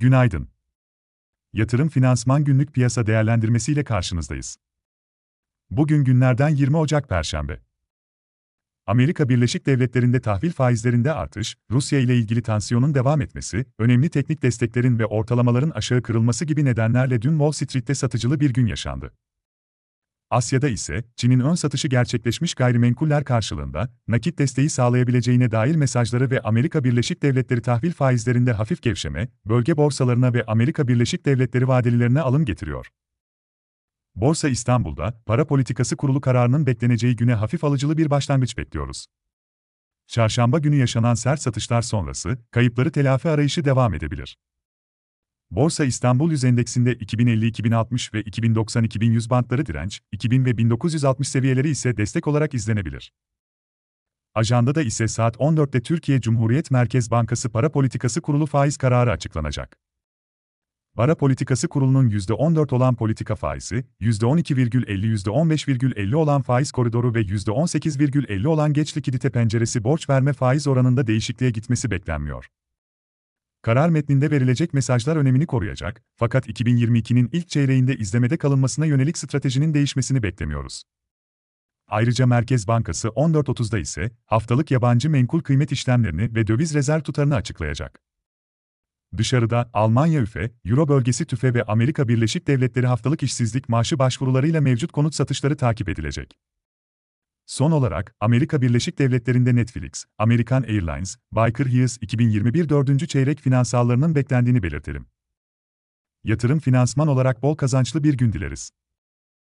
Günaydın. Yatırım Finansman Günlük Piyasa Değerlendirmesi ile karşınızdayız. Bugün günlerden 20 Ocak Perşembe. Amerika Birleşik Devletleri'nde tahvil faizlerinde artış, Rusya ile ilgili tansiyonun devam etmesi, önemli teknik desteklerin ve ortalamaların aşağı kırılması gibi nedenlerle dün Wall Street'te satıcılı bir gün yaşandı. Asya'da ise, Çin'in ön satışı gerçekleşmiş gayrimenkuller karşılığında, nakit desteği sağlayabileceğine dair mesajları ve Amerika Birleşik Devletleri tahvil faizlerinde hafif gevşeme, bölge borsalarına ve Amerika Birleşik Devletleri vadelilerine alım getiriyor. Borsa İstanbul'da, para politikası kurulu kararının bekleneceği güne hafif alıcılı bir başlangıç bekliyoruz. Çarşamba günü yaşanan sert satışlar sonrası, kayıpları telafi arayışı devam edebilir. Borsa İstanbul Yüz Endeksinde 2050-2060 ve 2090-2100 bantları direnç, 2000 ve 1960 seviyeleri ise destek olarak izlenebilir. Ajandada ise saat 14'te Türkiye Cumhuriyet Merkez Bankası Para Politikası Kurulu faiz kararı açıklanacak. Para Politikası Kurulu'nun %14 olan politika faizi, %12,50-%15,50 olan faiz koridoru ve %18,50 olan geç likidite penceresi borç verme faiz oranında değişikliğe gitmesi beklenmiyor. Karar metninde verilecek mesajlar önemini koruyacak, fakat 2022'nin ilk çeyreğinde izlemede kalınmasına yönelik stratejinin değişmesini beklemiyoruz. Ayrıca Merkez Bankası 14.30'da ise haftalık yabancı menkul kıymet işlemlerini ve döviz rezerv tutarını açıklayacak. Dışarıda Almanya üfe, Euro bölgesi tüfe ve Amerika Birleşik Devletleri haftalık işsizlik maaşı başvurularıyla mevcut konut satışları takip edilecek. Son olarak, Amerika Birleşik Devletleri'nde Netflix, American Airlines, Baker Hughes 2021 4. çeyrek finansallarının beklendiğini belirtelim. Yatırım finansman olarak bol kazançlı bir gün dileriz.